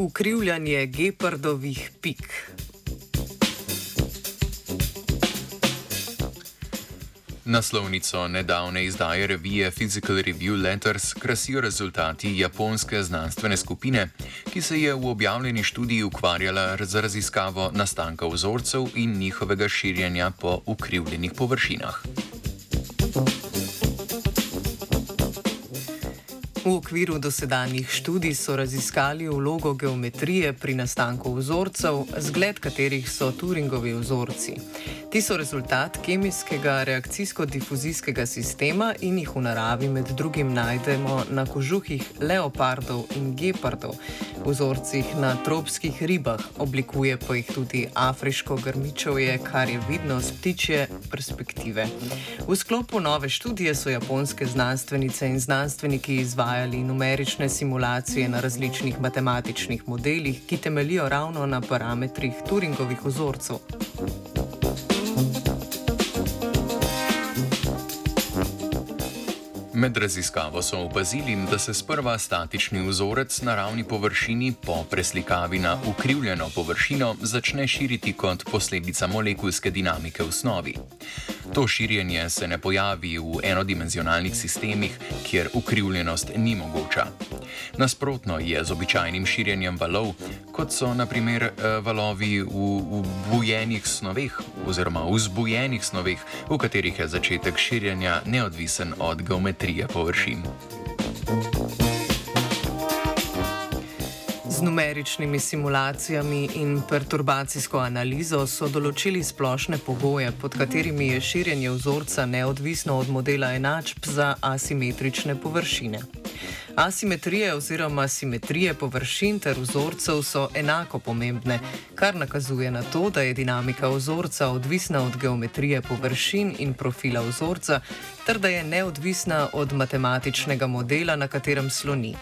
Ukrivljanje gepardovih pik. Naslovnico nedavne izdaje revije Physical Review Letters krasijo rezultati japonske znanstvene skupine, ki se je v objavljeni študiji ukvarjala z raziskavo nastanka vzorcev in njihovega širjenja po ukrivljenih površinah. V okviru dosedanjih študij so raziskali vlogo geometrije pri nastanku vzorcev, zgled katerih so Turingovi vzorci. Ti so rezultat kemijskega reakcijsko-difuzijskega sistema in jih v naravi med drugim najdemo na kožuhih leopardov in gepardov, vzorcih na tropskih ribah, oblikuje pa jih tudi afriško grmičevje, kar je vidno z ptičje perspektive. V sklopu nove študije so japonske znanstvenice in znanstveniki izvajali izvajali numerične simulacije na različnih matematičnih modelih, ki temelijo ravno na parametrih Turingovih vzorcev. Med raziskavo so opazili, da se sprva statični vzorec na ravni površini po preslikavi na ukrivljeno površino začne širiti kot posledica molekulske dinamike v snovi. To širjenje se ne pojavi v enodimenzionalnih sistemih, kjer ukrivljenost ni mogoča. Nasprotno je z običajnim širjenjem valov, kot so naprimer eh, valovi v bujenih snoveh oziroma v zbujenih snoveh, v katerih je začetek širjenja neodvisen od geometrije površin. Z numeričnimi simulacijami in perturbacijsko analizo so določili splošne pogoje, pod katerimi je širjenje vzorca neodvisno od modela enačb za asimetrične površine. Asimetrije oziroma simetrije površin ter vzorcev so enako pomembne, kar nakazuje na to, da je dinamika vzorca odvisna od geometrije površin in profila vzorca, ter da je neodvisna od matematičnega modela, na katerem sloni.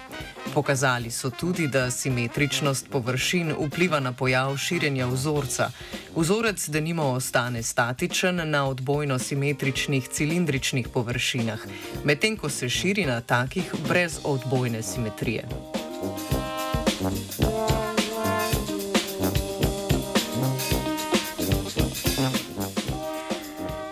Pokazali so tudi, da simetričnost površin vpliva na pojav širjenja vzorca. Vzorec, da nimo ostane statičen na odbojno simetričnih cilindričnih površinah, medtem ko se širi na takih brez odbojne simetrije.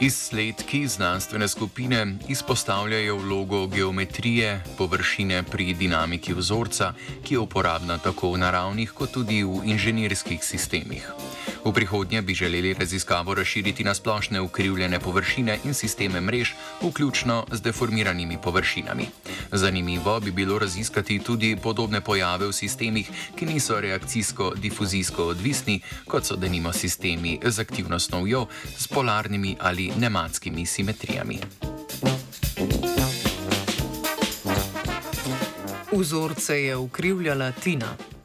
Izsledki znanstvene skupine izpostavljajo vlogo geometrije površine pri dinamiki vzorca, ki je uporabna tako v naravnih kot tudi v inženirskih sistemih. V prihodnje bi želeli raziskavo razširiti na splošne ukrivljene površine in sisteme mrež, vključno z deformiranimi površinami. Zanimivo bi bilo raziskati tudi podobne pojave v sistemih, ki niso reakcijsko-difuzijsko odvisni, kot so denimo sistemi z aktivno snovjo, s polarnimi ali nematskimi simetrijami. Vzorce je ukrivljala Tina.